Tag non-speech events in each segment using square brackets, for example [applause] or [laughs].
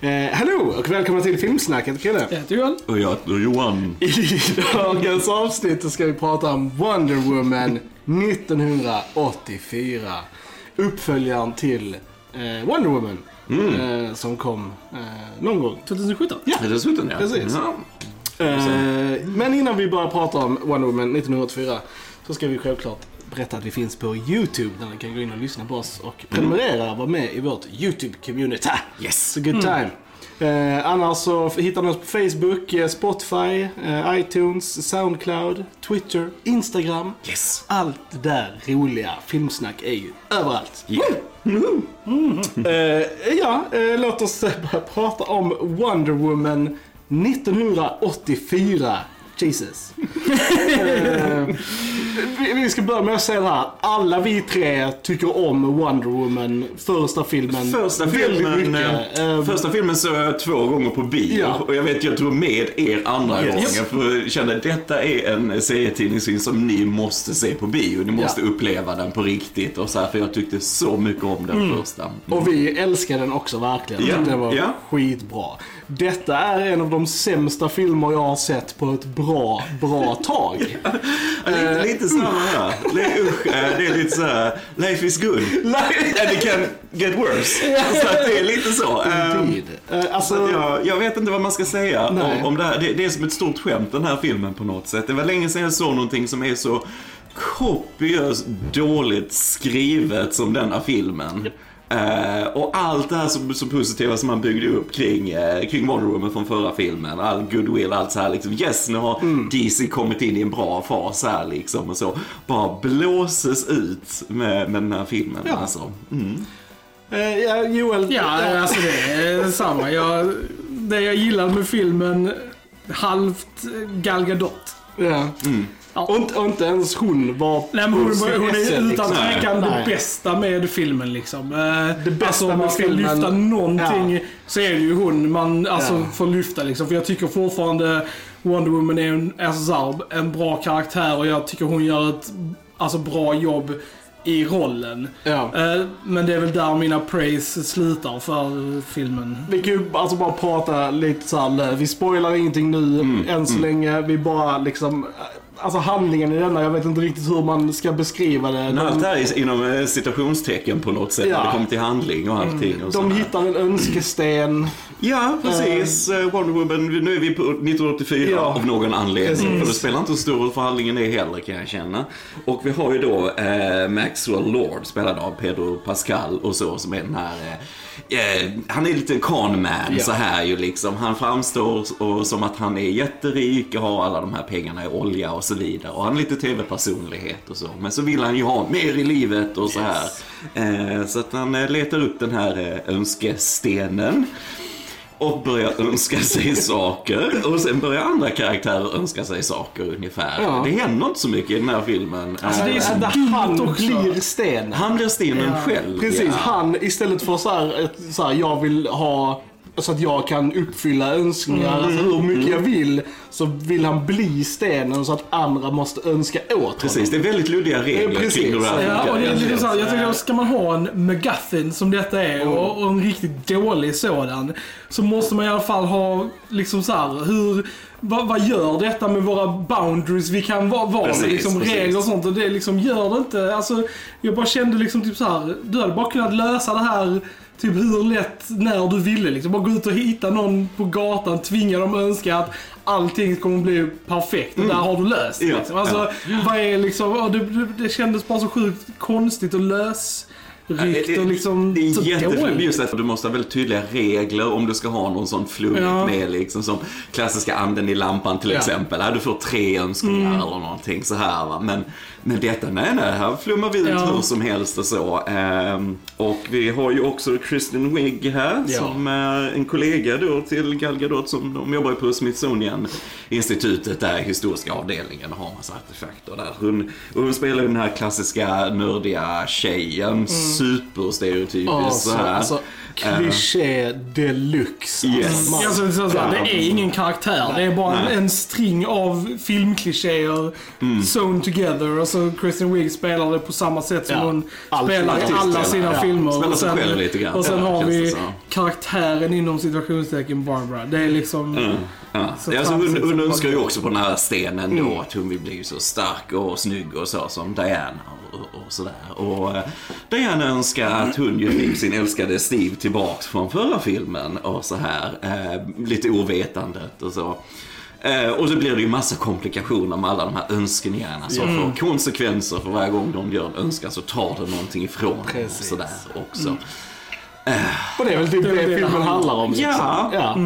Eh, hallå och välkomna till Filmsnacket, Chrille. Jag heter Johan. Och jag heter Johan. I dagens avsnitt ska vi prata om Wonder Woman 1984. Uppföljaren till eh, Wonder Woman. Eh, som kom eh, någon gång. 2017. Ja. Är det slutet ja? Precis. Ja. Eh, men innan vi börjar prata om Wonder Woman 1984 så ska vi självklart berätta att vi finns på YouTube där ni kan gå in och lyssna på oss och prenumerera och vara med i vårt YouTube-community. Yes. It's a good time. Eh, annars så hittar ni oss på Facebook, eh, Spotify, eh, iTunes, Soundcloud, Twitter, Instagram. Yes. Allt det där roliga filmsnack är ju överallt. Yeah. Eh, ja, eh, låt oss eh, börja prata om Wonder Woman 1984. Jesus. Eh, vi, vi ska börja med att säga det här. Alla vi tre tycker om Wonder Woman, första filmen. Första filmen, eh, Eh, första filmen såg jag två gånger på bio. Ja. Och jag vet, jag tog med er andra Yes. gången. För jag kände att detta är en serietidningsfilm som ni måste se på bio. Ni måste Ja. uppleva den på riktigt. Och så här, för jag tyckte så mycket om den första. Mm. Och vi älskar den också verkligen. Ja, Den var ja. skitbra. Detta är en av de sämsta filmer jag har sett på ett bra, bra tag. [laughs] Lite, lite samma här. Det är, usch, eh, det är lite så här, life is good. And it can get worse. Så det är lite så. [laughs] Eh, Så alltså, jag, jag vet inte vad man ska säga Nej. om, om det här. Det, det är som ett stort skämt den här filmen på något sätt. Det var länge sedan jag såg någonting som är så kopiöst dåligt skrivet som denna filmen. Eh, och allt det här så, så positiva som man byggde upp kring, eh, kring Wonder Woman från förra filmen. All goodwill, allt så här liksom. Yes, nu har DC kommit in i en bra fas här liksom och så. Bara blåses ut med, med den här filmen Ja. alltså. Mm. eh, ja, Joel. Ja, alltså det är samma. Jag, det jag gillade med filmen, halvt Gal Gadot. Ja. Ja. Och, inte, och inte ens hon var Nej, men hon, hon SL, är utan liksom. tvekan det bästa med filmen liksom. Eh, Det bästa alltså, om man ska filmen- lyfta någonting Ja. så är det ju hon man alltså, Ja. får lyfta liksom. För jag tycker fortfarande Wonder Woman är en, alltså, en bra karaktär och jag tycker hon gör ett alltså, bra jobb i rollen. Ja. Eh, men det är väl där mina praise slutar för filmen. Vi kan ju alltså bara prata lite så här, vi spoilar ingenting nu Mm, än så länge. Vi bara liksom, alltså handlingen i denna, jag vet inte riktigt hur man ska beskriva det. Men allt det här är inom eh, citationstecken på något sätt Ja. det kommer till handling och allting. Och De sådär. hittar en önskesten. Ja, precis. Eh, Wonder Woman, nu är vi på 1984 Ja. av någon anledning. Precis. För det spelar inte så stor roll för handlingen det heller kan jag känna. Och vi har ju då eh, Maxwell Lord, spelad av Pedro Pascal och så, som är den här eh, eh, han är lite conman Ja. så här ju liksom. Han framstår och, som att han är jätterik och har alla de här pengarna i olja och så vidare. Och han har lite tv-personlighet och så. Men så vill han ju ha mer i livet och så här. Eh, så att han eh, letar upp den här önskestenen. Och börjar önska sig [laughs] saker. Och sen börjar andra karaktärer önska sig saker ungefär. Ja. Det händer inte så mycket i den här filmen. Alltså, det är så dumt han också. blir stenen. Han blir stenen Ja. själv. Precis, ja. han istället för så här, ett, så här, jag vill ha så att jag kan uppfylla önskningar, alltså hur mycket jag vill, så vill han bli stenen så att andra måste önska åt Precis, honom. det är väldigt luddiga regler precis. kring här Ja, och det är lite egentligen. så här, jag tycker att ska man ha en McGuffin som detta är och, och en riktigt dålig sådan så måste man i alla fall ha liksom så här, hur vad, vad gör detta med våra boundaries? Vi kan vara vara Precis, med liksom precis. regler och sånt och det liksom gör det inte. Alltså, jag bara kände liksom typ så här, du hade bara kunnat lösa det här Typ hur lätt, när du ville liksom. Bara gå ut och hitta någon på gatan, tvinga dem önska att allting kommer bli perfekt och där har du löst Ja, liksom. Alltså, vad är liksom, ja, det, det, kändes bara så sjukt konstigt och lösryckt och liksom det är jätteflummigt just att du måste ha väldigt tydliga regler om du ska ha någon sån flummigt Ja. med liksom som klassiska anden i lampan till Ja. exempel. Du får tre önskningar Mm. eller någonting så här va. Men, men detta, nej nej, här flummar vi ut Ja. hur som helst och så. Ehm, och vi har ju också Kristen Wiig här Ja. som är en kollega då till Gal Gadot som de jobbar ju på Smithsonian institutet där, historiska avdelningen, och har massa artefakter där. Hon, hon spelar ju den här klassiska nördiga tjejen, superstereotypiskt Ja, så så, här. alltså, kliché deluxe. Yes. Alltså, så, så, det är ingen karaktär. Det är bara en, en string av filmklichéer Mm. sewn together. Och så Kristen Wiig spelar det på samma sätt som Ja. hon Allt spelar i alla sina Ja. filmer. Spelar och sig sen, själv lite grann. och sen Ja, har vi karaktären inom situationstecken Barbara. Det är liksom... Mm. Ja. Så Ja, alltså, hon, hon önskar ju också på den här stenen då Mm. att hon vill bli så stark och snygg och så som Diana och, och sådär. Och eh, Diana önskar att hon ju fick sin älskade Steve tillbaks från förra filmen och så här. Eh, lite ovetandet och så. Eh, och så blir det ju massa komplikationer med alla de här önskningarna som Mm. får konsekvenser för varje gång de gör en önskan så tar det någonting ifrån dem och Precis. sådär också. Och det är väl typ Det det, filmen handlar om. Liksom. Ja. ja.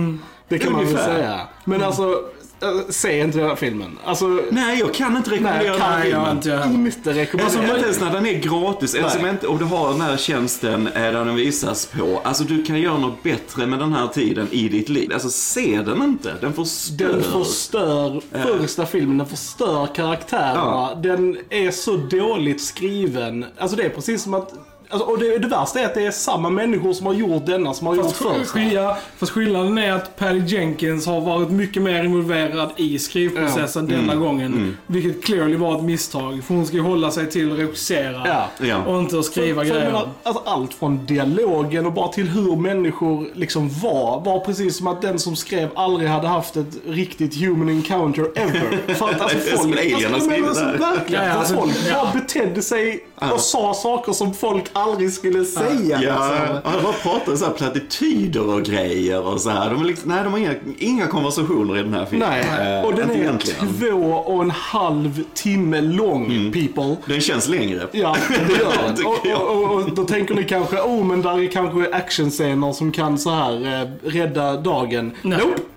Det kan man väl Ungefär. säga. Men alltså, äh, se inte den här filmen. Alltså, Nej, jag kan inte rekommendera den här filmen. jag inte jag inte Alltså, rekommendera. inte ens när den är gratis, eller som inte, och du har den här tjänsten eh, där den visas på. Alltså du kan göra något bättre med den här tiden i ditt liv. Alltså se den inte, den förstör. Den förstör första filmen, den förstör karaktärerna. Ja. Den är så dåligt skriven. Alltså det är precis som att... Alltså, och det, det värsta är att det är samma människor som har gjort denna som har gjort Fast, sk- första. ja, fast skillnaden är att Patty Jenkins har varit mycket mer involverad i skrivprocessen denna gången. Vilket clearly var ett misstag. För hon ska ju hålla sig till att regissera. Ja. Ja. Och inte att skriva För grejer. menar, alltså allt från dialogen och bara till hur människor liksom var. Var precis som att den som skrev aldrig hade haft ett riktigt human encounter ever. [laughs] För att alltså folk, alltså, men alltså, verkligen, Ja, ja, för alltså, folk ja. bara betedde sig och sa saker som folk aldrig skulle säga. Ja, liksom. ja, de bara pratar så här plattityder och grejer och så här. De liksom, nej, de har inga, inga konversationer i den här filmen. Nej, Eh, och den är egentligen. två och en halv timme lång, people. Den känns längre. Ja, [laughs] det gör den. Och, och, och, och då tänker ni kanske, oh men där är kanske actionscener som kan så här eh, rädda dagen. Nej. Nope, [laughs]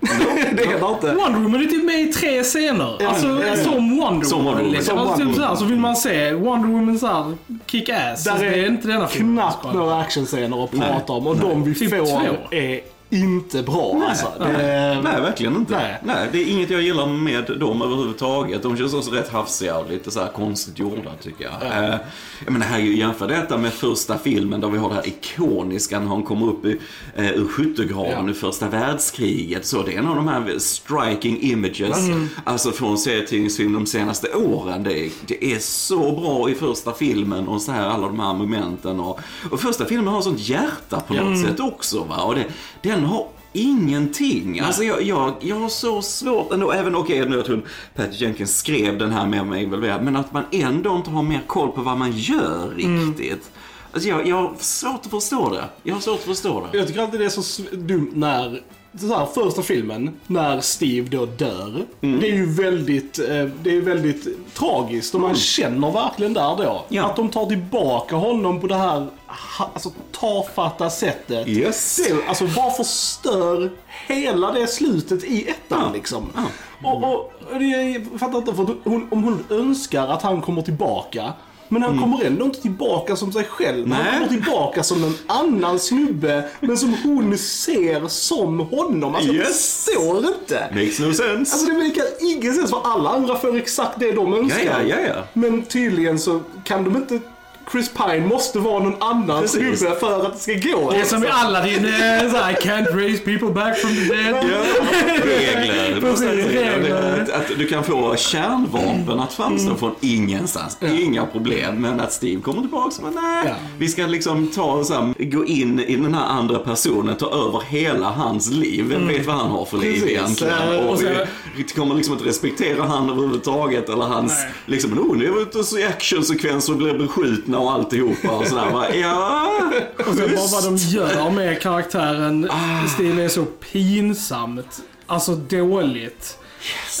det är det inte. Wonder Woman är typ med i tre scener. Ja, alltså ja, ja. som Wonder Som Wonder Woman. Woman. Liksom. Som Alltså, typ Wonder så, här, så vill man se Wonder Woman så här, kick ass. Där är det är inte denna. Knappt några actionscener att Nej, prata om och de vi Typ får två. är inte bra alltså. Det, Nej, verkligen inte. Nej. Nej. det är inget jag gillar med dem överhuvudtaget. De känns också rätt hafsiga och lite så här konstigt gjorda tycker jag. Eh, jag menar, här, jämför detta med första filmen där vi har det här ikoniska när hon kommer upp i, eh, ur skyttegraven Ja. i första världskriget. Så det är en av de här striking images, alltså från serietidningsfilm de senaste åren. Det är, det är så bra i första filmen och så här alla de här momenten. Och, och första filmen har sånt hjärta på något sätt också. Va? Och det, den har ingenting. Alltså jag, jag, jag har så svårt ändå, även okej nu att hon, Patty Jenkins skrev den här med mig involverad, men att man ändå inte har mer koll på vad man gör riktigt. Alltså jag, jag har svårt att förstå det. Jag har svårt att förstå det. Jag tycker alltid det är så dumt när så här, första filmen, när Steve då dör. Mm. Det är ju väldigt, eh, det är väldigt tragiskt och man känner verkligen där då. Mm. Ja. Att de tar tillbaka honom på det här ha- alltså, tafatta sättet. Yes. Det, alltså bara förstör hela det slutet i ettan Ja. liksom. Ja. Och, och, och det, jag fattar inte, för hon, om hon önskar att han kommer tillbaka men han kommer ändå inte tillbaka som sig själv. Han kommer tillbaka som en annan snubbe, men som hon ser som honom. Alltså jag Yes. förstår inte. Makes no sense. Alltså det verkar ingen sens för alla andra får exakt det de önskar. Ja, ja, ja, ja. Men tydligen så kan de inte... Chris Pine måste vara någon annan snubbe för att det ska gå. Det är som i Aladdin, eh, så här, I can't raise people back from the dead. regler. [laughs] Precis, regler. Att, att du kan få kärnvapen att framstå från ingenstans. Inga problem. Men att Steve kommer tillbaka och nej. Ja. Vi ska liksom ta och så här, gå in i den här andra personen, ta över hela hans liv. Vem vet vad han har för liv Precis. egentligen? Eh, Och och sen- vi kommer liksom inte respektera han överhuvudtaget. Eller hans, Nej. liksom, oh, nu är vi ute och ser actionsekvenser och blir beskjutna och alltihopa. Och sådär. Bara, ja, Och sen bara vad de gör med karaktären Ah. Steve är så pinsamt. Alltså dåligt.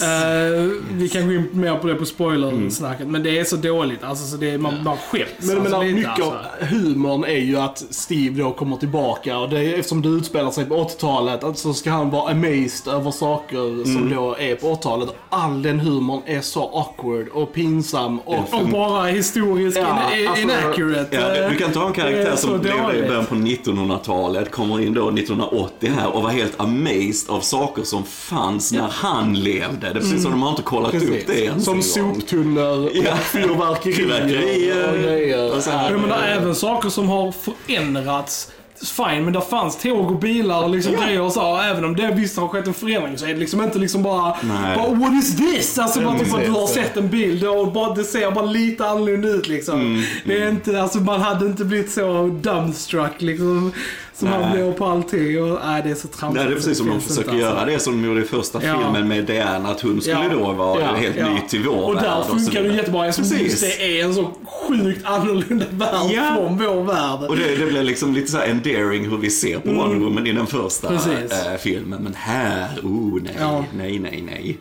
Eh, vi kan gå in mer på det på spoilersnacket, men det är så dåligt. Alltså så det är, man, man skäms. Men alltså, lite, mycket av alltså. humorn är ju att Steve då kommer tillbaka och det är, eftersom det utspelar sig på 80-talet att så ska han vara amazed över saker som då är på 80-talet. All den humorn är så awkward och pinsam och... Och bara historiskt Ja, in, alltså, inaccurate. Ja, du kan ta en karaktär som levde i början på 1900-talet, kommer in då 1980 här och var helt amazed av saker som fanns när han levde överlevde. Det är precis som de har inte kollat upp det Precis. ens Som soptunnor, Ja. [laughs] och fyrverkerier Fyrverkerier. och grejer. Och sen- Ja, Jag menar Eh. även saker som har förändrats. Fine, men där fanns tåg och bilar och liksom grejer och så. Även om det visst har skett en förändring så är det liksom inte liksom bara, Nej. bara What is this? Alltså bara typ att du har precis. sett en bild och bara, det ser bara lite annorlunda ut liksom. Mm, Det är inte, alltså man hade inte blivit så dumbstruck liksom. Som Nej. man på allting. Och, nej, det är så tramsigt. Nej, det är precis som de försöker inte, göra alltså. det som de gjorde i första Ja. filmen med Diana, att hon skulle Ja. då vara Ja. helt Ja. ny till vår Och värld. där så funkar det jättebra eftersom just det är en så sjukt annorlunda värld Ja. från vår värld. Och det, det blev liksom lite så här endearing hur vi ser på Wonder Woman i den första Mm. Eh, filmen. Men här, oh nej, Ja. nej, nej, nej.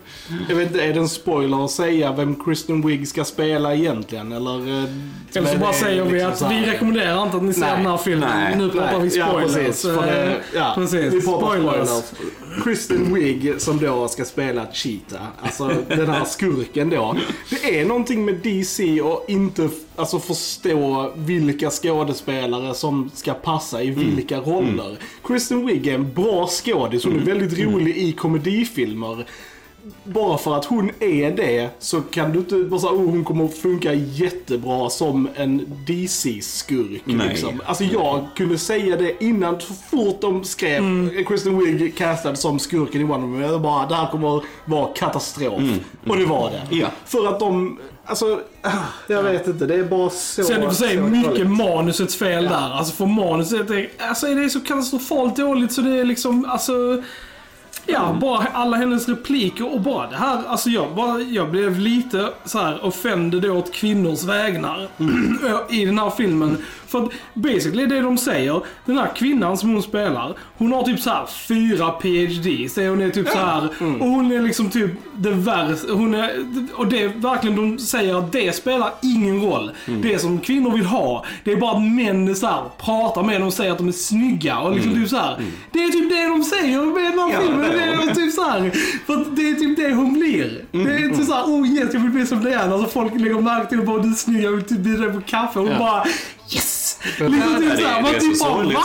Jag vet inte, är det en spoiler att säga vem Kristen Wiig ska spela egentligen? Eller, eh, Eller så bara säger vi liksom att vi rekommenderar inte att ni ser Nej, den här filmen. nej, nu pratar vi Ja, spoilers. Precis. För det, ja, precis. Vi pratar Spoilers. spoilers. Kristen Wiig som då ska spela Cheetah, alltså den här skurken då. Det är någonting med DC och inte alltså, förstå vilka skådespelare som ska passa i vilka roller. Kristen Wiig är en bra skådis, hon är väldigt rolig i komedifilmer. Bara för att hon är det så kan du inte bara säga oh, hon kommer att funka jättebra som en DC-skurk. Nej. Liksom. Alltså jag kunde säga det innan, så fort de skrev Mm. Kristen Wiig castad som skurken i Wonder Woman. Jag bara, det här kommer vara katastrof. Och det var det. Mm. Ja. För att de, alltså, jag vet inte, det är bara så... Sen i och för sig mycket dåligt. manusets fel där. Alltså för manuset är, alltså är det så katastrofalt dåligt så det är liksom, alltså... Ja, Mm. bara alla hennes repliker och bara det här. Alltså jag, bara, jag blev lite så här offended åt kvinnors vägnar Mm. [clears throat] i den här filmen. För att basically det de säger, den här kvinnan som hon spelar, hon har typ så här fyra PhD. Så hon är typ så här Mm. och hon är liksom typ det värsta. Hon är, och det verkligen, de säger att det spelar ingen roll. Mm. Det som kvinnor vill ha, det är bara att män så här, pratar med dem och säger att de är snygga. Och liksom typ så här. Det är typ det de säger med den här Ja, filmen. Det är typ så här, för det är typ det hon blir. Det är typ så här, oh yes, jag vill bli som Diana. Alltså folk lägger märke till och bara du är snygg, jag vill typ bjuda dig på kaffe. Och Ja. bara yes! Liksom det, typ så här, är- man det är typ så bara va?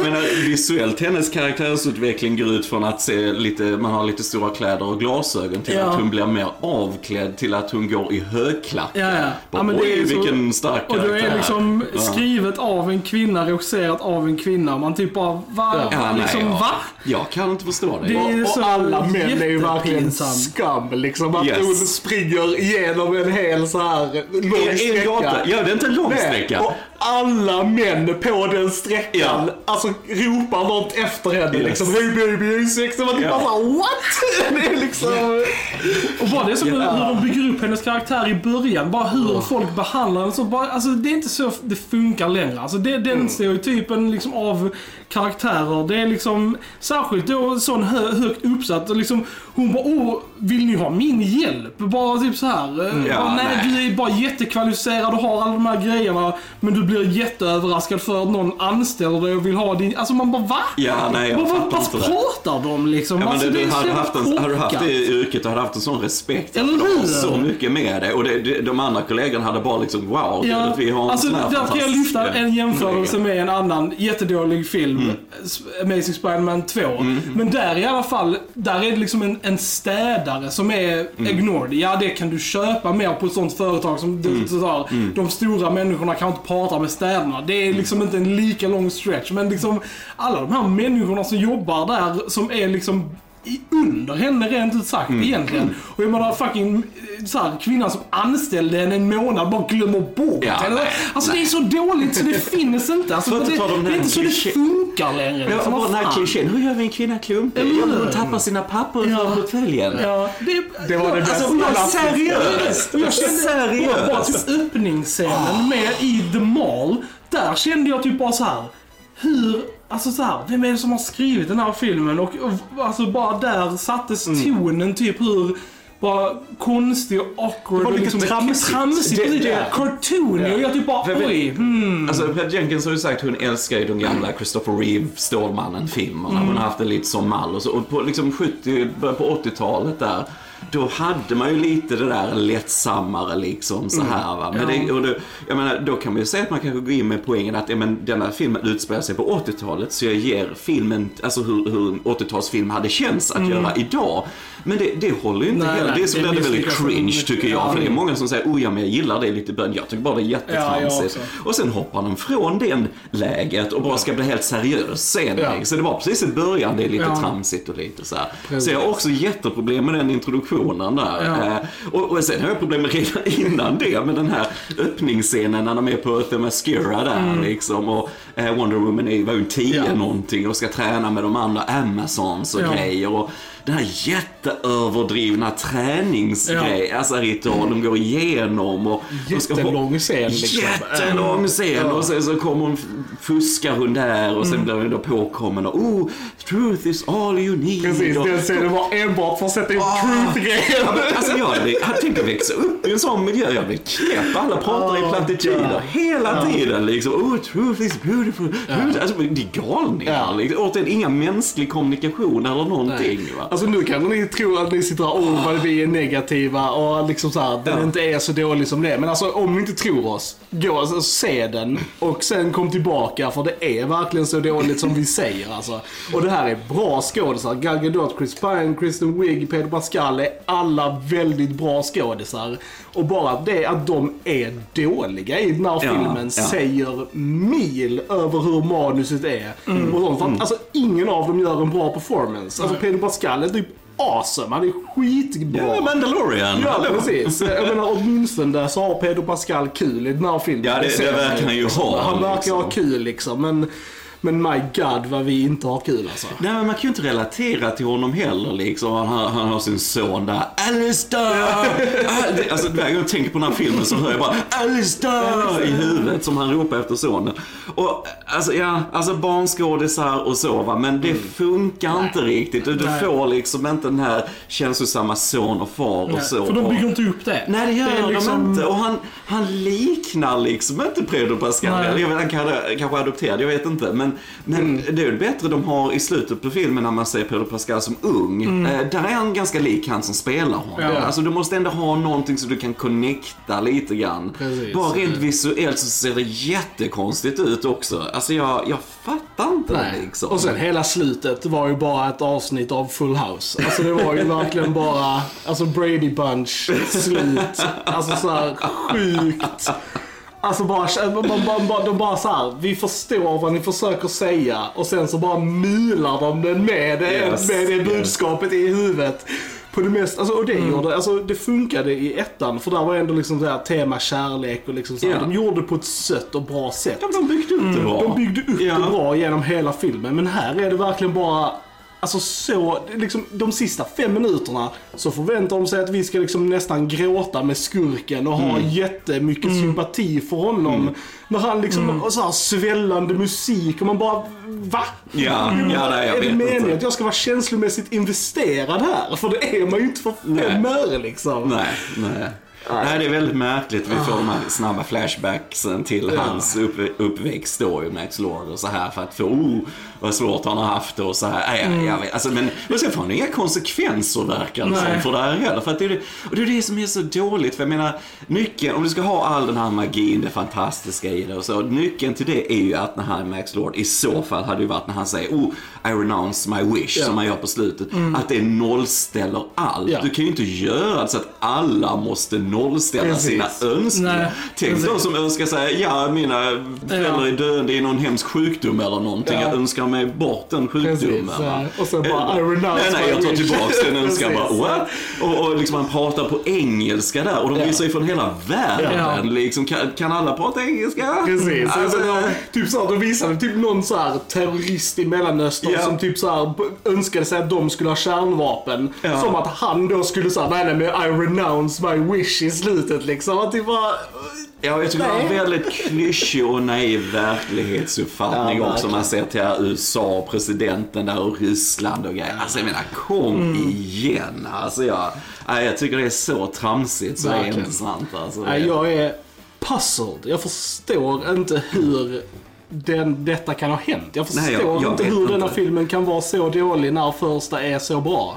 Och, visuellt, hennes karaktärsutveckling går ut från att se lite, man har lite stora kläder och glasögon till Ja. att hon blir mer avklädd till att hon går i högklackat. Ja, ja. Bara, Ja, men det Oj, är så- vilken stark Och karaktär. då är liksom Ja. skrivet av en kvinna, regisserat av en kvinna. Man typ bara, va? Ja, nej, liksom, ja. va? Jag kan inte förstå det. Det är Och, och alla män är ju verkligen skam liksom. Att Yes. hon springer igenom en hel så här lång sträcka. Ja, det är inte en lång Nej, sträcka. Alla män på den sträckan, Ja. alltså ropar något efter henne Yes. liksom. Hej baby, är sex. Och man typ Ja. bara såhär, what? [laughs] Det är liksom... Och bara det är som Ja. hur de bygger upp hennes karaktär i början. Bara hur folk behandlar henne. Så bara, alltså, det är inte så det funkar längre. Alltså, det, den stereotypen liksom av karaktärer. Det är liksom särskilt då sån hö, högt uppsatt. Och liksom, hon bara åh, vill ni ha min hjälp? Bara typ så här. eh, Ja, bara, nej, nej. du är bara jättekvalificerad och har alla de här grejerna. Men du blir jätteöverraskad för att någon anställer dig och vill ha din... Alltså man bara va? Ja, nej, jag vad, vad, vad det. pratar de liksom? Ja, men alltså, det, det du är hade, haft en, hade du haft det yrket, du hade haft en sån respekt. Eller De har hur? så mycket med det. Och det, det, de andra kollegorna hade bara liksom, wow, Ja, att vi har en alltså sån här där kan jag lyfta en jämförelse kollega. med en annan jättedålig film, Mm. Amazing Spider-Man 2. Men där i alla fall, där är det liksom en, en städare som är Mm. ignored. Ja, det kan du köpa mer på ett sånt företag som Mm. sådär, De stora människorna kan inte prata med städerna. Det är liksom inte en lika lång stretch. Men liksom alla de här människorna som jobbar där, som är liksom under henne rent ut sagt Mm. egentligen. Och jag menar fucking eh, så här, kvinnan som anställde henne en månad bara glömmer bort Ja, henne. Alltså nej. det är så dåligt så det finns inte. Alltså, det, det är inte så det funkar längre. Ja, Liksom, och vad den här klichén, hur gör vi en kvinna klumpig? Ja, men hon tappar sina papper Ja. för portföljen. Ja, det, Det var det Alltså, bästa. hon är jag jag kände, och bara typ öppningsscenen med i The Mall. Där kände jag typ bara så här. Hur, alltså så här, vem är det som har skrivit den här filmen? Och, och alltså bara där sattes Mm. tonen typ hur bara konstig och awkward Det var och lite liksom tramsigt. tramsigt. Det- det- Cartoony och jag typ bara För oj. Hmm. Alltså, Pat Jenkins har ju sagt hon älskar ju de gamla Christopher Reeve, Stålmannen-filmerna. Mm. Hon har haft det lite som mall och så. Och på liksom 70, början på 80-talet där då hade man ju lite det där lättsammare liksom så här va. Men det, och det, jag menar, då kan man ju säga att man kanske går in med poängen att ja, men, denna filmen utspelar sig på 80-talet så jag ger filmen, alltså hur, hur en 80-talsfilm hade känts att göra idag. Men det, det håller ju inte Nej, heller. nej, Det är så det blir det väldigt cringe tycker jag. Ja. För det är många som säger oh ja men jag gillar det lite början. Jag tycker bara det är Ja, jättetramsigt. också. och sen hoppar de från den läget och bara ska bli helt seriös sen. Ja. Så det var precis i början det är lite Ja. tramsigt och lite så här. Så jag har också jätteproblem med den introduktionen där. Ja. Eh, och, och sen har jag problem med redan [laughs] innan det med den här öppningsscenen när de är på Themyscira där liksom. Och eh, Wonder Woman är- ju 10 Ja. någonting och ska träna med de andra Amazons och Ja. grejer. Och den här jätteöverdrivna träningsgrejen, alltså ritual de går igenom. Och Jättelång scen liksom. Jättelång scen och sen så kommer hon, fuskar hon där och sen blir hon då påkommen och oh, truth is all you need. Precis, och, den scenen var enbart för att sätta in Ah. truth-grejen. Ja, men Alltså jag tänkt att växa upp i en sån miljö. Jag blev knäpp. Alla pratar i Oh, plattityder hela tiden. Liksom. Oh, truth is beautiful. Alltså, det är galningar. Ja. Liksom. Återigen, inga mänsklig kommunikation eller någonting. Va? Alltså nu kan ni tro att ni sitter och oh, vad vi är negativa och liksom så här, den Ja. inte är så dålig som det. Men alltså om ni inte tror oss, gå och alltså, se den och sen kom tillbaka för det är verkligen så dåligt som vi säger alltså. Och det här är bra skådisar. Gal Gadot, Chris Pine, Kristen Wiig, Pedro Pascal är alla väldigt bra skådisar. Och bara det att de är dåliga i den här Ja, filmen ja. säger mil över hur manuset är. Och sånt. Att, alltså, ingen av dem gör en bra performance. Alltså Pedro Pascal är typ awesome. Han är skitbra. Ja, Mandalorian. Ja, Hallå. precis. Jag menar åtminstone så har Pedro Pascal kul i den här filmen. Ja, det- det verkar han ju ha, Han verkar liksom. ha kul liksom. Men, men my god vad vi inte har kul alltså. Nej, men man kan ju inte relatera till honom heller liksom. Han, har- han har sin son där. Alistair! [laughs] Al- alltså varje gång jag tänker på den här filmen så hör jag bara Alistair i huvudet som han ropar efter sonen. Och alltså ja, alltså barnskådisar och så va. Men det funkar inte riktigt. Du, du Nej. får liksom inte den här känslosamma son och far och så. För de bygger inte upp det. Nej det gör Det de liksom- inte. Och han, han liknar liksom inte Pedro Pascal. Nej. Eller jag vet, han kanske, adopterad, jag vet inte. Men, men Mm. det är ju bättre de har i slutet på filmen när man ser Pedro Pascal som ung. Eh, där är han ganska lik han som spelar honom. Mm. Ja. Alltså du måste ändå ha någonting så du kan connecta lite grann. Precis. Bara rent visuellt så ser det jättekonstigt ut också. Alltså jag, jag fattar inte det liksom. Och sen hela slutet var ju bara ett avsnitt av Full House. Alltså det var ju verkligen bara, alltså Brady Bunch slut. Alltså så här sjukt. Alltså bara, bara, bara, de bara så här, vi förstår vad ni försöker säga och sen så bara mular de den med det, Yes, med det budskapet i huvudet. På det mest, alltså, och det gjorde, alltså det funkade i ettan för där var ändå liksom det här tema kärlek och liksom så här, Ja. de gjorde det på ett sött och bra sätt. Ja, de byggde upp det bra. De byggde upp Ja. det bra genom hela filmen. Men här är det verkligen bara Alltså så, liksom de sista fem minuterna så förväntar de sig att vi ska liksom nästan gråta med skurken och ha jättemycket sympati för honom. När han liksom, och så här svällande musik och man bara, va? Ja, ja, nej, jag är det meningen att jag ska vara känslomässigt investerad här? För det är man ju inte för fem öre liksom. Nej, nej. Nej, det är väldigt märkligt. Vi får de här snabba flashbacksen till hans upp, uppväxt då i Max Lord och så här för att få, oh, vad svårt han har haft det och så här. Nej, jag, jag vet, alltså, men och sen får han inga konsekvenser verkar det som för det här heller. För att det är och det är det som är så dåligt. För jag menar, nyckeln, om du ska ha all den här magin, det fantastiska i det och så. Nyckeln till det är ju att när han Max Lord, i så fall hade ju varit när han säger, oh, I renounce my wish, Ja. som man gör på slutet. Att det nollställer allt. Ja. Du kan ju inte göra så att alla måste nollställa Precis. sina önskningar. Nej, Tänk precis. de som önskar säga, ja mina föräldrar är döende i någon hemsk sjukdom eller någonting. Ja. Jag önskar mig bort den sjukdomen. Precis, ja. va? Och sen bara, Eh, I renounce Nej, nej, jag tar tillbaks den önskan. bara, what? Och, och liksom han pratar på engelska där och de Ja. visar ju från hela världen. Ja. Liksom, kan, kan alla prata engelska? Precis. Alltså, Alltså, de, typ så här, de visade typ någon så här terrorist i Mellanöstern Ja. som typ så här önskade sig att de skulle ha kärnvapen. Ja. Som att han då skulle säga nej nej men I renounce my wish i slutet liksom. Att det var... Ja, jag tycker det var en väldigt klyschig och naiv verklighetsuppfattning Ja, också. Man ser till USA, presidenten där och Ryssland och grejer. Alltså jag menar, kom Mm. igen. Alltså jag, jag tycker det är så tramsigt så det är Verkligen. inte sant. Alltså, Nej, jag är puzzled. Jag förstår inte hur den, detta kan ha hänt. Jag förstår Nej, jag- jag inte hur denna inte. filmen kan vara så dålig när första är så bra.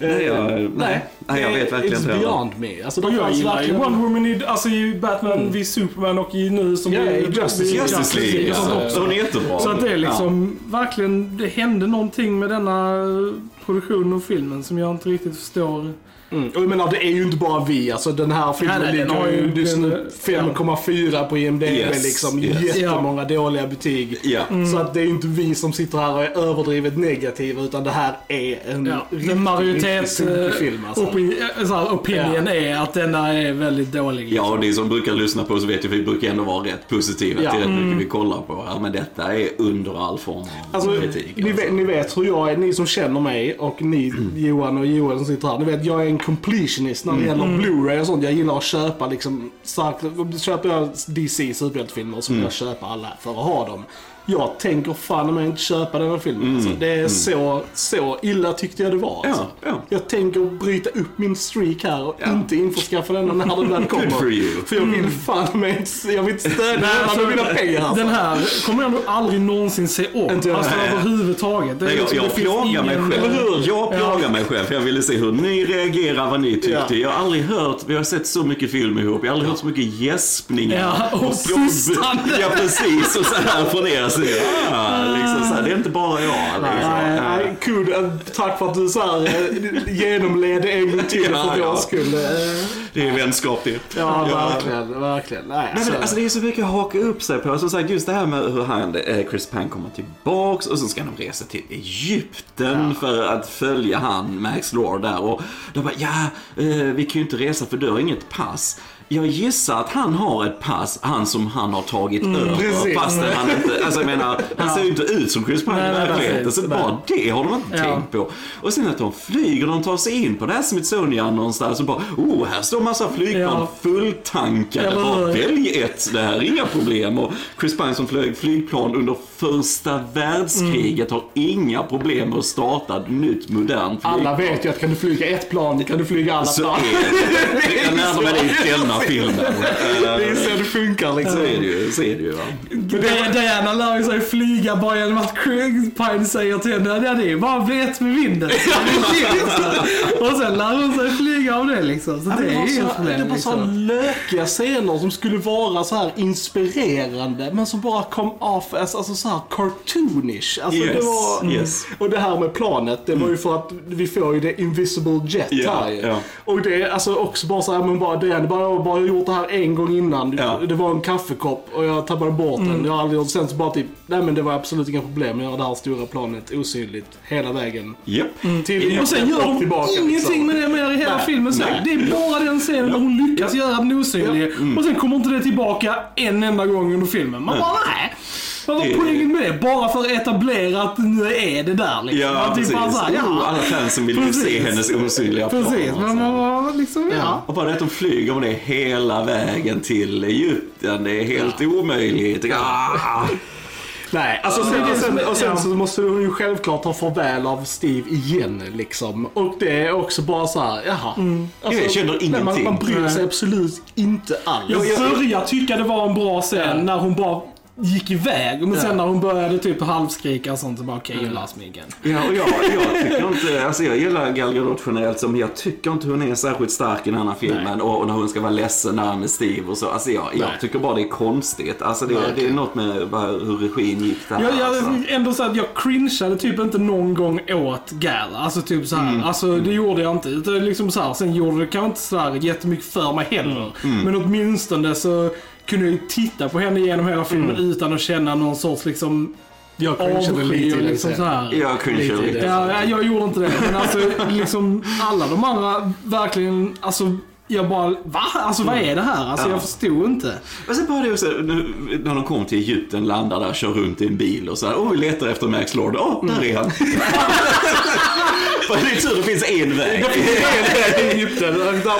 Nej, jag, nej, nej, jag vet verkligen It's inte. heller. beyond me. Alltså, de Och jag gillar ju Wonder Woman i, alltså i Batman v Superman och i nu som Ja, i Justice League. Justice League, ja. också. Så hon är jättebra. Så att det är liksom verkligen, det hände någonting med denna produktion och filmen som jag inte riktigt förstår. Mm. Och jag menar, det är ju inte bara vi. Alltså den här filmen Nej, nej, ligger har ju just nu den- 5,4 på IMDB Yes, liksom. yes. Jättemånga dåliga betyg. Ja. Så att det är ju inte vi som sitter här och är överdrivet negativa utan det här är en Ja, riktig, den majoritets riktigt eh, film alltså. opi- eh, så här, opinion är att denna är väldigt dålig. Ja, och ni som brukar lyssna på oss vet ju att vi brukar ändå vara rätt positiva Ja. till rätt Mm. mycket vi kollar på. Ja, men detta är under all form av Alltså, kritik. ni, alltså. vet, ni vet hur jag är, ni som känner mig och ni Johan och Joel som sitter här. Ni vet jag är en completionist när det gäller Blu-ray och sånt. Jag gillar att köpa liksom, starkt, köper jag DC superhjältefilmer så vill jag köpa alla för att ha dem. Jag tänker fan mig inte köpa den här filmen. Alltså, det är så, så illa tyckte jag det var. Alltså. Ja, ja. Jag tänker bryta upp min streak här och Ja. inte införskaffa den när den väl [laughs] kommer. for you. För jag vill fan mig inte, jag vill inte stödja den alltså, med mina pengar. Alltså. Den här kommer jag nog aldrig någonsin se om. Inte jag alltså överhuvudtaget. Det Nej, jag, liksom- jag finns plågar mig själv. Jag plågar mig själv för jag ville se hur ni reagerar, vad ni tyckte. Ja. Jag har aldrig hört, vi har sett så mycket film ihop, jag har aldrig hört så mycket gäspningar. Ja, och plåg- pustande. Ja, precis. Och så här från er sida. Ah, liksom så här, det är inte bara jag. Liksom. Nej, nej, kul. Eh, Tack för att du så här, eh, genomled en gång till Ja, för ja. vår skull. Eh, Det är vänskap det. Ja, verkligen. verkligen. Nej, Nej, så- men, alltså, det är så mycket att haka upp sig på. Som sagt, just det här med hur han, Chris Pine kommer tillbaks och så ska de resa till Egypten för att följa han, Max Lord där. Och de bara, ja, vi kan ju inte resa för du har inget pass. Jag gissar att han har ett pass, han som han har tagit över. precis. Fastän han inte, alltså jag menar, han ser ju inte ut som Chris Pine i verkligheten. Så bara det har de inte Ja. tänkt på. Och sen att de flyger, de tar sig in på det här Smithsonian någonstans och bara, oh, här står massa flygplan Ja. fulltankade. Eller Bara? Välj ett, det här är inga problem. Och Chris Pine som flög flygplan under första världskriget har inga problem med att starta ett nytt modernt flygplan. alla vet ju att kan du flyga ett plan, kan du flyga alla Så plan. är det. Jag lärde mig det i denna [laughs] filmen. [laughs] Det är så det funkar Så liksom. är det ju. Så är det ju va? Di- Diana lär sig flyga bara genom att Pine säger till henne ja, det är bara ett med vinden. [laughs] och sen lär hon sig flyga av det liksom. Så Ja, det men är så, inget problem. det var så liksom. lökiga scener som skulle vara så här inspirerande men som bara kom off as alltså så här cartoonish. Alltså det Yes, var, yes. Och det här med planet, det var ju för att vi får ju det Invisible Jet Ja, här ju. ja. Och det är alltså också bara så här, men bara det, bara, jag har bara gjort det här en gång innan. Ja. Det var en kaffekopp och jag tappade bort den. Jag har aldrig gjort sen så bara typ, nej men det var absolut inga problem att göra det här stora planet osynligt hela vägen. Japp. Till Och sen gör de tillbaka, ingenting liksom. med det mer i hela Nej, filmen sen. Det är bara den scenen där hon lyckas göra den osynlig. Och sen kommer inte det tillbaka en enda gång under filmen. Man bara nej. Vad var poängen med det? Bara för att etablera att nu är det där liksom. Ja, typ precis. bara så här, Oh, ja. alla fansen vill ju se hennes osynliga plan. Precis, men alltså. man var liksom, ja. Ja. Och bara det att de flyger med det hela vägen till Egypten, det är helt omöjligt. Ah. Nej, alltså Ja, sen, och sen, och sen ja. så måste hon ju självklart ta farväl av Steve igen liksom. Och det är också bara så här, jaha. Alltså, Jag känner nej, Man, ingenting. man bryr sig absolut inte alls. Jag jag- började tycka det var en bra scen Ja. när hon bara gick iväg. Men sen Ja. när hon började typ halvskrika och sånt så bara okej, okay, lost me again. Ja, och jag, jag tycker inte, alltså jag gillar Gal Gadot generellt som jag tycker inte hon är särskilt stark i den här filmen. Och, och när hon ska vara ledsen där med Steve och så. Alltså jag, jag Nej. tycker bara det är konstigt. Alltså det, Nej, det är något med bara hur regin gick där. Jag, jag alltså. ändå så att jag cringeade typ inte någon gång åt Gal. Alltså typ så här. Alltså det gjorde jag inte. Utan liksom så här. Sen gjorde det kanske inte så här jättemycket för mig heller. Men åtminstone så kunde jag ju titta på henne genom hela filmen utan att känna någon sorts liksom Jag cringeade lite och i liksom så här. Jag cringear Lite ja, jag gjorde inte det. Men alltså liksom alla de andra verkligen, alltså jag bara, va? Alltså vad är det här? Alltså Ja. jag förstod inte. Men sen bara det också, nu, när de kom till Egypten, landar där, kör runt i en bil och så här. Åh, vi letar efter Max Lord. Åh, där är han. [laughs] För det är tur det finns en väg. I Egypten,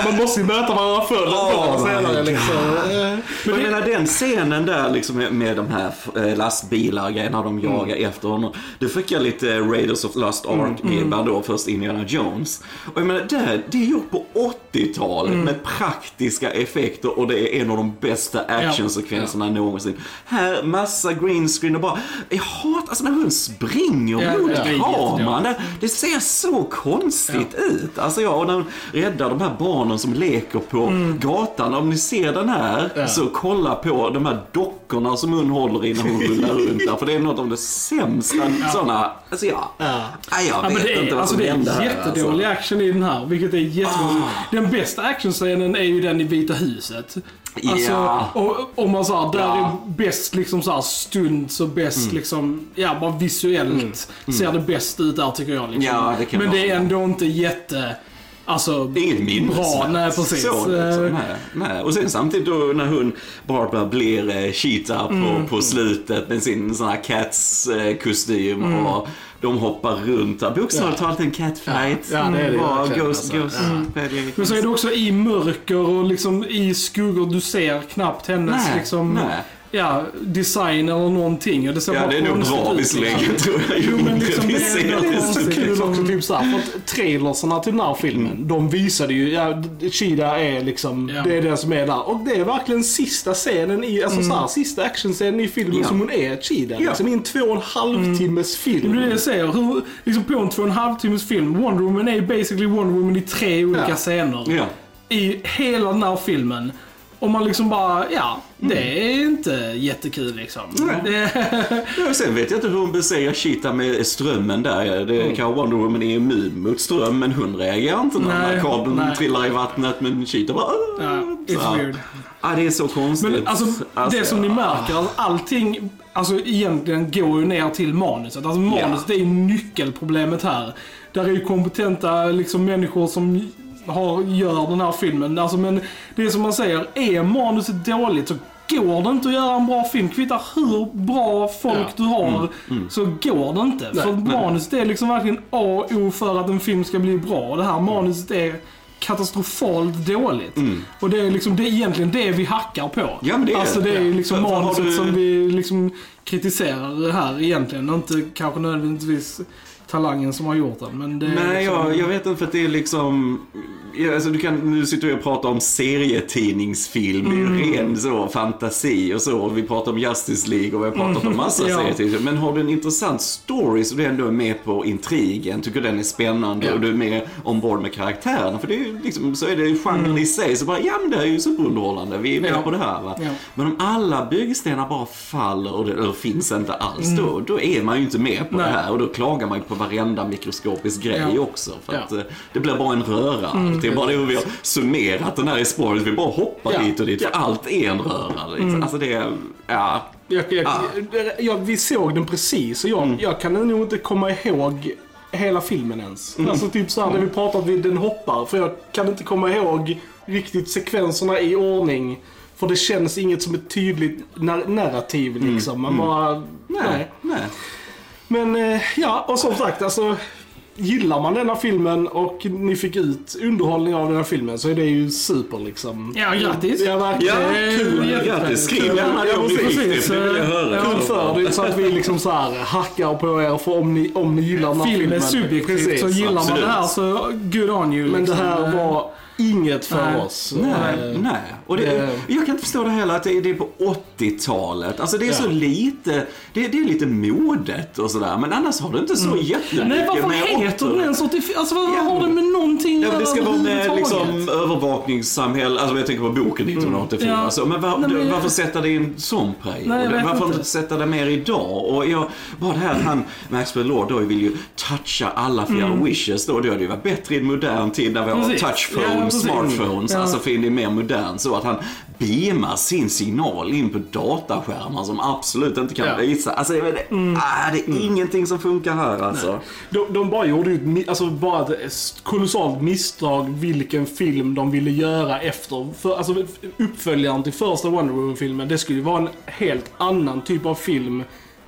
man måste ju möta varandra förr eller Oh senare liksom. Eh, Men jag menar den scenen där liksom med, de här eh, lastbilar och grejerna de jagar efter honom. Det fick jag lite Raiders of Lost Ark-vibbar då, först Indiana Jones. Och jag menar, det, det är gjort på 80-talet. Med praktiska effekter och det är en av de bästa actionsekvenserna någonsin. Här, massa green screen och bara, jag hatar alltså när hon springer Ja, mot ja, kameran. Det, det ser så konstigt ut. Alltså ja, och när hon räddar de här barnen som leker på gatan. Om ni ser den här, Ja. så kolla på de här dockorna som hon håller i när hon rullar runt där. För det är något av det sämsta sådana, alltså ja. Ja. Nej, jag Ja, vet det inte är, vad alltså som det hände är här. jättedålig Alltså. action i den här, vilket är jättekonstigt. Ah. Den bästa actionscenen är ju den i Vita huset. Alltså, Ja. och, om man sa där Ja. är bäst liksom så här stunds och bäst Mm. liksom, ja bara visuellt ser det bäst ut där tycker jag. Liksom. Ja, det Men det är ändå inte jätte, alltså Det är inget minnesvärt. bra. Nej, precis. Så, liksom, nej, nej. Och sen samtidigt då när hon, Barbara blir eh, Cheetah på, Mm. på slutet med sin sån här Cats-kostym Mm. och de hoppar runt där. Bokstavligt talat en catfight. Ja, ja, det är det Bara Ghost, alltså. Ghost, Mm. Paddy. Men så är det också i mörker och liksom i skuggor. Du ser knappt hennes Nej, liksom, nej. Ja, design eller någonting. Och det ser Ja, det är nog bra ut, visserligen liksom. tror jag. Jo, men liksom, det det. Är konstigt. kul liksom. också, typ såhär, för att trailersarna till den här filmen, Mm. de visade ju, ja, Cheetah är liksom, Ja. det är det som är där. Och det är verkligen sista scenen i, alltså såhär, sista actionscenen i filmen Mm. Ja. som hon är Cheetah. Ja. Liksom i en två och en halv timmes film. Det är det jag säger. Hur, liksom på en två och en halv timmes film, Wonder Woman är basically Wonder Woman i tre olika Ja. scener. Ja. I hela den här filmen. Och man liksom bara, ja, det Mm. är inte jättekul liksom. Nej. Det, Ja, sen vet jag inte hur hon beserar Cheetah med strömmen där. Det Mm. kan Wonder Woman är immun mot ström, men hon reagerar inte när Nej, kabeln nej. trillar i vattnet. Men Cheetah bara... ja, Så it's här. weird. Ja, det är så konstigt. Men alltså, det som ni märker, alltså, allting, alltså egentligen går ju ner till manuset. Alltså manuset är ju nyckelproblemet här. Där är ju kompetenta liksom människor som har, gör den här filmen. Alltså, men det är som man säger, är manuset dåligt så går det inte att göra en bra film. Kvittar hur bra folk Ja. du har Mm, så går det inte. för manuset är liksom verkligen A och O för att en film ska bli bra. Det här manuset är katastrofalt dåligt. Och det är liksom det är egentligen det vi hackar på. Ja, det är alltså det är ju liksom manuset du- som vi liksom kritiserar här egentligen. Inte kanske nödvändigtvis talangen som har gjort den. Men det Nej, liksom... jag, jag vet inte för att det är liksom... Alltså du kan, nu sitter vi och pratar om serietidningsfilm, Mm. ren så, fantasi och så. Vi pratar om Justice League och vi har pratat om massa Mm. [laughs] Ja. serietidningsfilm. Men har du en intressant story så du ändå är med på intrigen, tycker den är spännande Ja. och du är med ombord med karaktärerna. För det är ju liksom, så är det genren i sig, så bara, ja men det här är ju superunderhållande, vi är med Mm. Ja. på det här va. Ja. Men om alla byggstenar bara faller och det, eller finns inte alls då, då är man ju inte med på Mm. Det här och då klagar man ju på varenda mikroskopisk grej Ja. också. För att eh, det blir bara en röra. det är bara det hur vi har summerat den här i spåret. Vi bara hoppar Ja. hit och dit, för allt är en röra. Liksom. Alltså det är, ja. Jag, jag, jag, vi såg den precis och jag, Mm. jag kan nog inte komma ihåg hela filmen ens. Mm. Alltså typ såhär när vi pratar att den hoppar. För jag kan inte komma ihåg riktigt sekvenserna i ordning. För det känns inget som ett tydligt nar- narrativ liksom. Man bara... Mm. Nej, Nej. Men eh, ja, och som sagt alltså. Gillar man denna filmen och ni fick ut underhållning av den här filmen så är det ju super liksom. Ja, grattis. Ja, verkligen. Ja, är kul. jättefint. Grattis. Skriv gärna det Ja, om ni precis. fick det. Det vill jag höra. Kul för det, så att vi liksom så här hackar på er för om ni, om ni gillar den här Film är filmen. subjektivt, Precis. så gillar man det här så good on you. Men det liksom. här var inget för Nej. oss. Nej, Eh, nej. Och det, det- Jag kan inte förstå det heller att det är, det är på 80-talet. Alltså det är Ja. så lite, det, det är lite modet och sådär. Men annars har det inte så jättemycket Nej, varför med heter den ens 84? Alltså vad Ja. har det med någonting Ja, det ska vara med liksom, övervakningssamhälle, alltså jag tänker på boken 1984. Ja. Så, men, var, Nej, men- varför sätta det i en sån period? Nej, varför inte. sätta det mer idag? Och jag, bara det här att han, Maxwell Lord då vill ju toucha alla fyra wishes då. Då hade det ju varit bättre i en modern tid när vi har Mm. Touchphones, smartphones, alltså för det är mer modernt så att han beamar sin signal in på dataskärmar som absolut inte kan Ja. visa. Alltså det, Mm. ah, det är ingenting som funkar här alltså. De, de bara gjorde ju ett, alltså bara ett kolossalt misstag vilken film de ville göra efter. För, alltså uppföljaren till första Wonder Woman-filmen, det skulle ju vara en helt annan typ av film.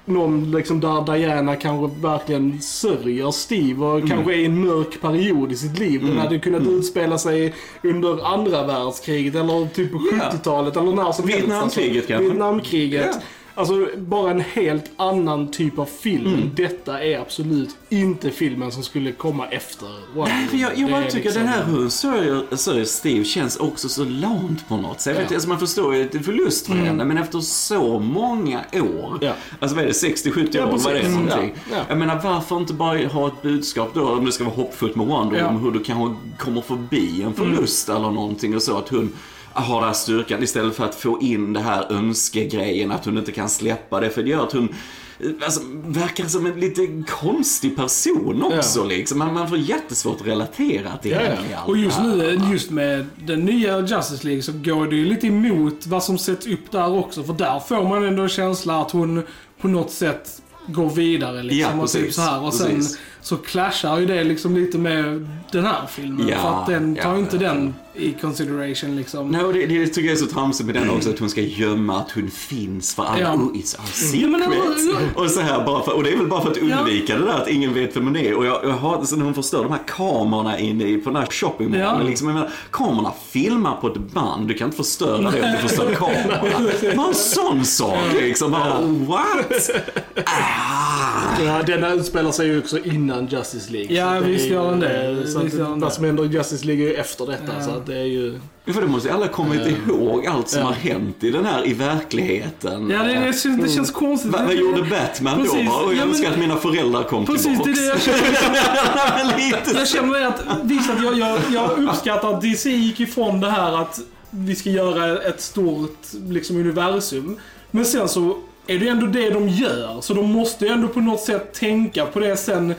Någon liksom där Diana kanske verkligen sörjer Steve och kanske är i en mörk period i sitt liv. Den hade kunnat utspela sig under andra världskriget eller typ på Ja. 70-talet eller när som helst. Vietnamkriget alltså, kanske. Vietnamkriget. Alltså bara en helt annan typ av film. Mm. Detta är absolut inte filmen som skulle komma efter Wonder Nej, för jag, jag Woman. bara tycker liksom- den här Who Sawyer Steve känns också så lamt på något sätt. Vet, Ja. alltså man förstår ju att det är förlust för henne, men efter så många år. Ja. Alltså vad är det, 60-70 Ja, år? Vad är det precis. någonting? Ja, ja. Jag menar, varför inte bara ha ett budskap då, om det ska vara hoppfullt med Wonder Ja. Woman, hur du kanske kommer förbi en förlust eller någonting och så, att hon har den här styrkan istället för att få in det här önskegrejen, att hon inte kan släppa det, för det gör att hon Alltså, verkar som en lite konstig person också liksom. Man, man får jättesvårt att relatera till Ja, ja. henne Och just nu, just med den nya Justice League så går det ju lite emot vad som sätts upp där också. För där får man ändå en känsla att hon på något sätt går vidare liksom. Ja, och typ precis. så här. Och sen Precis. Så clashar ju det liksom lite med den här filmen. Ja, för att den tar ja, inte ja. den i consideration liksom. Nej, och det, det tycker jag är så tramsigt med den också, att hon ska gömma att hon finns för alla. Ja. Oh, it's our Ja, men secret. det och så här bara för, och det är väl bara för att undvika det där att ingen vet vem hon är. Och jag, jag har så när hon förstör de här kamerorna inne i, på den här shoppingmallen. Ja. Liksom, jag menar, kamerorna filmar på ett band, du kan inte förstöra det om du förstör [laughs] kamerorna. Bara en sån sak liksom. Bara, what? Ah. Ja, denna utspelar sig ju också innan Justice League. Ja, Så det visst är ju- gör den det. Så att vad som händer i Justice League är ju efter detta. Ja. Så att det är ju... Ja, För det måste ju alla kommit ihåg allt som Ja. har hänt i den här, i verkligheten. Ja, det, det, känns, det känns konstigt. Va, vad gjorde Batman Precis. då? Bara, "Oj, Ja, jag men- önskar att mina föräldrar kom Precis, det är tillbaks. det jag [laughs] känner. Jag känner det att, visst att jag, jag, jag uppskattar att DC gick ifrån det här att vi ska göra ett stort liksom, universum. Men sen så är det ändå det de gör. Så de måste ju ändå på något sätt tänka på det sen.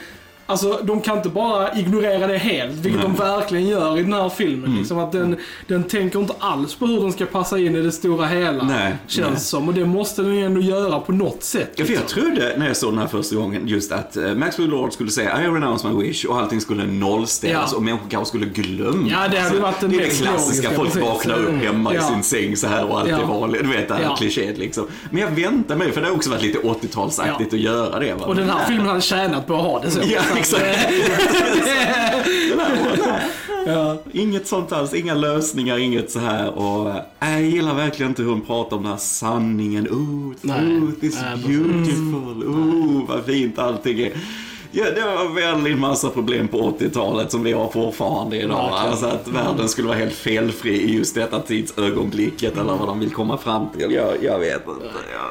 Alltså, de kan inte bara ignorera det helt, vilket de verkligen gör i den här filmen. Mm. Liksom, att den, den tänker inte alls på hur den ska passa in i det stora hela. Nej, känns nej. som. Och det måste den ju ändå göra på något sätt. Ja, för jag liksom. trodde när jag såg den här första gången just att eh, Maxwell Lord skulle säga I renounce my wish och allting skulle nollställas Ja. och människor kanske skulle glömma. Ja, det hade ju varit den Det är det klassiska, folk precis. vaknar upp hemma i Ja. sin säng så här och allt Ja. är vanligt. Du vet det här Ja. klichéet liksom. Men jag väntar mig, för det har också varit lite 80-talsaktigt Ja. att göra det. Va? Och den här Men- filmen hade tjänat på att ha det så. Ja, exakt. eh, ja. Inget sånt alls, inga lösningar, inget så här. Och äh, jag gillar verkligen inte hur hon pratar om den här sanningen. Oh, truth is beautiful. Oh, vad fint allting är. Ja, det var en väldigt massa problem på 80-talet som vi har fortfarande idag. Verkligen. Alltså att världen skulle vara helt felfri i just detta tidsögonblicket eller vad de vill komma fram till. Jag, jag vet inte. Jag,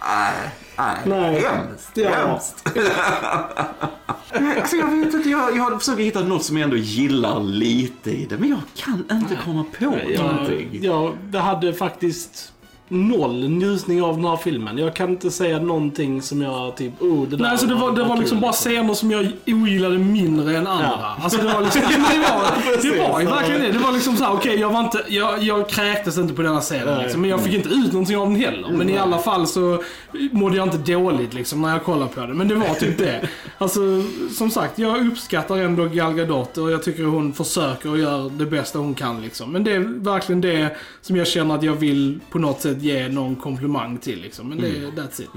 nej, nej. Nej. Hemskt. Ja. Hemskt. [laughs] alltså jag vet inte, jag, jag försöker hitta något som jag ändå gillar lite i det. Men jag kan inte komma på någonting. Jag, jag det hade faktiskt noll njutning av den här filmen. Jag kan inte säga någonting som jag typ, oh det där Nej, alltså det var, det var liksom kul, bara scener som jag ogillade mindre än andra. Ja. Alltså det var liksom, det var, [laughs] det var ju verkligen det. Det var liksom såhär, okej jag var inte, jag, jag kräktes inte på denna scenen liksom, Men jag fick inte ut någonting av den heller. Men i alla fall så mådde jag inte dåligt liksom när jag kollade på det. Men det var typ det. Alltså som sagt, jag uppskattar ändå Gal Gadot och jag tycker hon försöker och gör det bästa hon kan liksom. Men det är verkligen det som jag känner att jag vill på något sätt ge någon komplimang till liksom. Men det, that's it.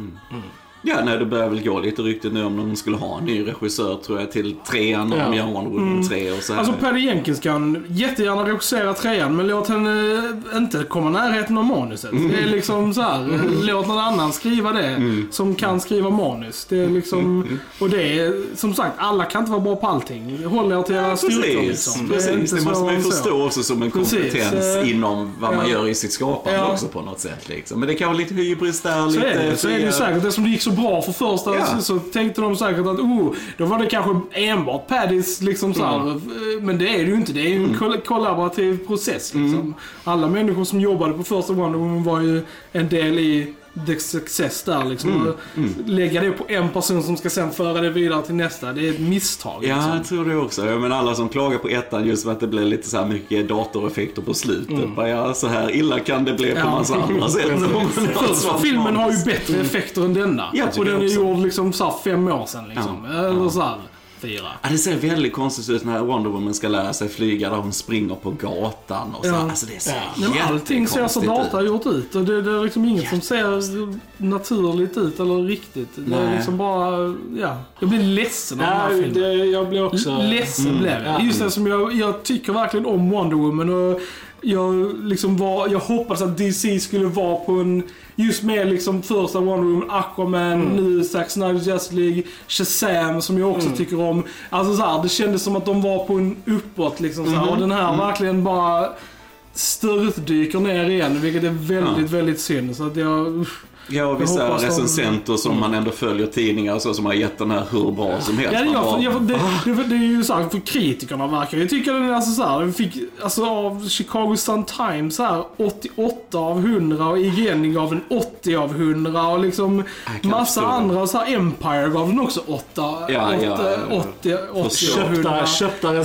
Ja, nej, det börjar väl gå lite rykten nu om de skulle ha en ny regissör tror jag till trean Ja. gör Wonder Woman 3 och så här. Alltså Patty Jenkins kan jättegärna regissera trean, men låt henne inte komma närheten av manuset. Det är liksom så här, låt någon annan skriva det som kan skriva manus. Det är liksom, och det är som sagt, alla kan inte vara bra på allting. Håll er till era styrkor Precis, liksom. precis. Det, måste man ju förstå också som en Precis, kompetens eh, inom vad man ja. gör i sitt skapande Ja. också på något sätt. Liksom. Men det kan vara lite hybris där, Så lite är det, så är det ju säkert. Det som det gick så bra för första Ja. så, så tänkte de säkert att oh, då var det kanske enbart Paddys liksom så här. Mm. Men det är det ju inte. Det är ju en koll- kollaborativ process liksom. Mm. Alla människor som jobbade på första Wonder Woman var ju en del i the success där liksom. Mm. Och Lägga det på en person som ska sen föra det vidare till nästa. Det är ett misstag. Ja, liksom. jag tror det också. Ja, Men alla som klagar på ettan just för att det blir lite så här mycket datoreffekter på slutet. Bara, Ja, så här illa kan det bli på Mm. Ja. massa andra sätt. [laughs] Första filmen har ju bättre effekter än denna. Jag tycker och den är gjord liksom så här fem år sedan liksom. Ja. Eller så här, fyra. Ja, det ser väldigt konstigt ut när Wonder Woman ska lära sig flyga där hon springer på gatan och så. Ja. Alltså det ser Ja. Nej, men allting ser så data ut. gjort ut. Och det, det är liksom inget som ser naturligt ut eller riktigt. Det är Nej. liksom bara, ja. Jag blir ledsen av den här Nej, filmen. det, jag blir också... Ledsen blev jag. ja. Just det som jag, jag tycker verkligen om Wonder Woman och jag, liksom var, jag hoppades att DC skulle vara på en, just med liksom första Wonder Woman, Aquaman, nu Zack Snyder Justice League, Shazam som jag också tycker om. Alltså så här, det kändes som att de var på en uppåt liksom så här, och den här verkligen bara störtdyker ner igen, vilket är väldigt, väldigt synd. Så att jag, usch. Ja, och vissa hoppas de- recensenter som man ändå följer tidningar och så som har gett den här hur bra som helst. Ja, Man jag, bara, jag, det, det, det är ju så här, för kritikerna verkar jag tycker den är alltså så här, den fick alltså av Chicago Sun Times här 88 av 100 och IGN gav den 80 av 100 och liksom kan massa förstå. andra och så här Empire gav den också 8, Ja, ja, ja. 80, 80 Förstår. av 100. Köpta, köpta Det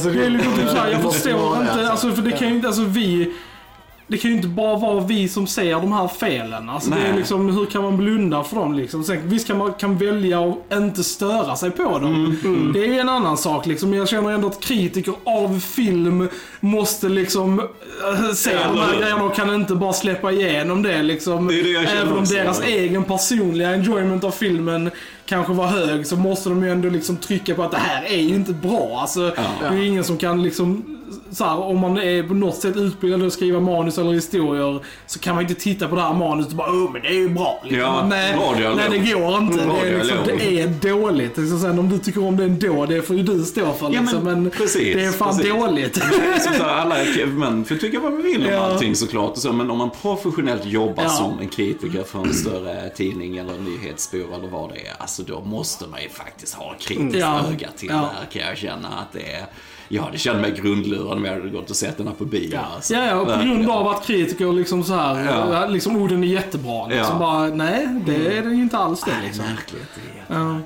här, jag Det förstår det, inte, alltså för det kan ju inte, alltså vi det kan ju inte bara vara vi som ser de här felen. Alltså det är liksom, hur kan man blunda för dem liksom? Sen, visst kan man kan välja att inte störa sig på dem. Mm, Det är ju en annan sak liksom. Jag känner ändå att kritiker av film måste liksom äh, se Ja, de här grejerna och kan inte bara släppa igenom det liksom. Det det Även om också. deras egen personliga enjoyment av filmen kanske var hög så måste de ju ändå liksom trycka på att det här är ju inte bra. Alltså, Det är ju ingen som kan liksom, så här, om man är på något sätt utbildad att skriva manus eller historier så kan man inte titta på det här manuset och bara åh men det är ju bra. Liksom. Ja, nej, nej det går inte. Bra Det är, liksom, det är dåligt. Liksom, sen om du tycker om det ändå, det får ju du stå för. Ja, Liksom. men Men, precis, det är fan precis. dåligt. Som så här, alla men får tycka vad man vill om Ja. allting såklart. Och så, men om man professionellt jobbar Ja. som en kritiker för en större tidning eller nyhetsbyrå eller vad det är. Alltså då måste man ju faktiskt ha kritiskt Ja. öga till Ja. det här kan jag känna att det är. Jag hade känt mig grundlurad om jag hade gått och sett den här på bio. Alltså. Ja, ja, och på grund av att kritiker liksom så här, Ja. liksom orden är jättebra. Liksom Ja. bara, nej, det är det ju inte alls det liksom. Märkligt. det är. Ja.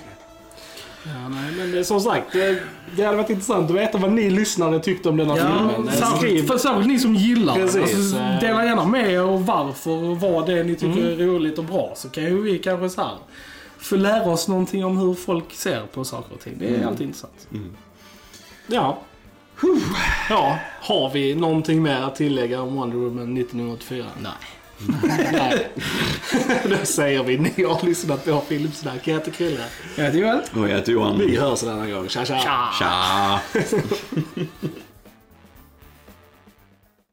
Ja, nej, men det, som sagt, det, det hade varit intressant att veta vad ni lyssnare tyckte om denna Ja, filmen. Eh, särskilt, särskilt ni som gillar den. Alltså, eh. dela gärna med er och varför och vad det är ni tycker är roligt och bra. Så kan ju vi kanske så här få lära oss någonting om hur folk ser på saker och ting. Det är alltid intressant. ja. Ja, har vi någonting mer att tillägga om Wonder Woman 1984? Nej. Nej. [laughs] Då säger vi, ni har lyssnat på Filmsnack. Jag heter Krille. Jag heter Joel. Och jag heter Johan. Vi hörs en annan gång. Tja, tja. Tja! [laughs]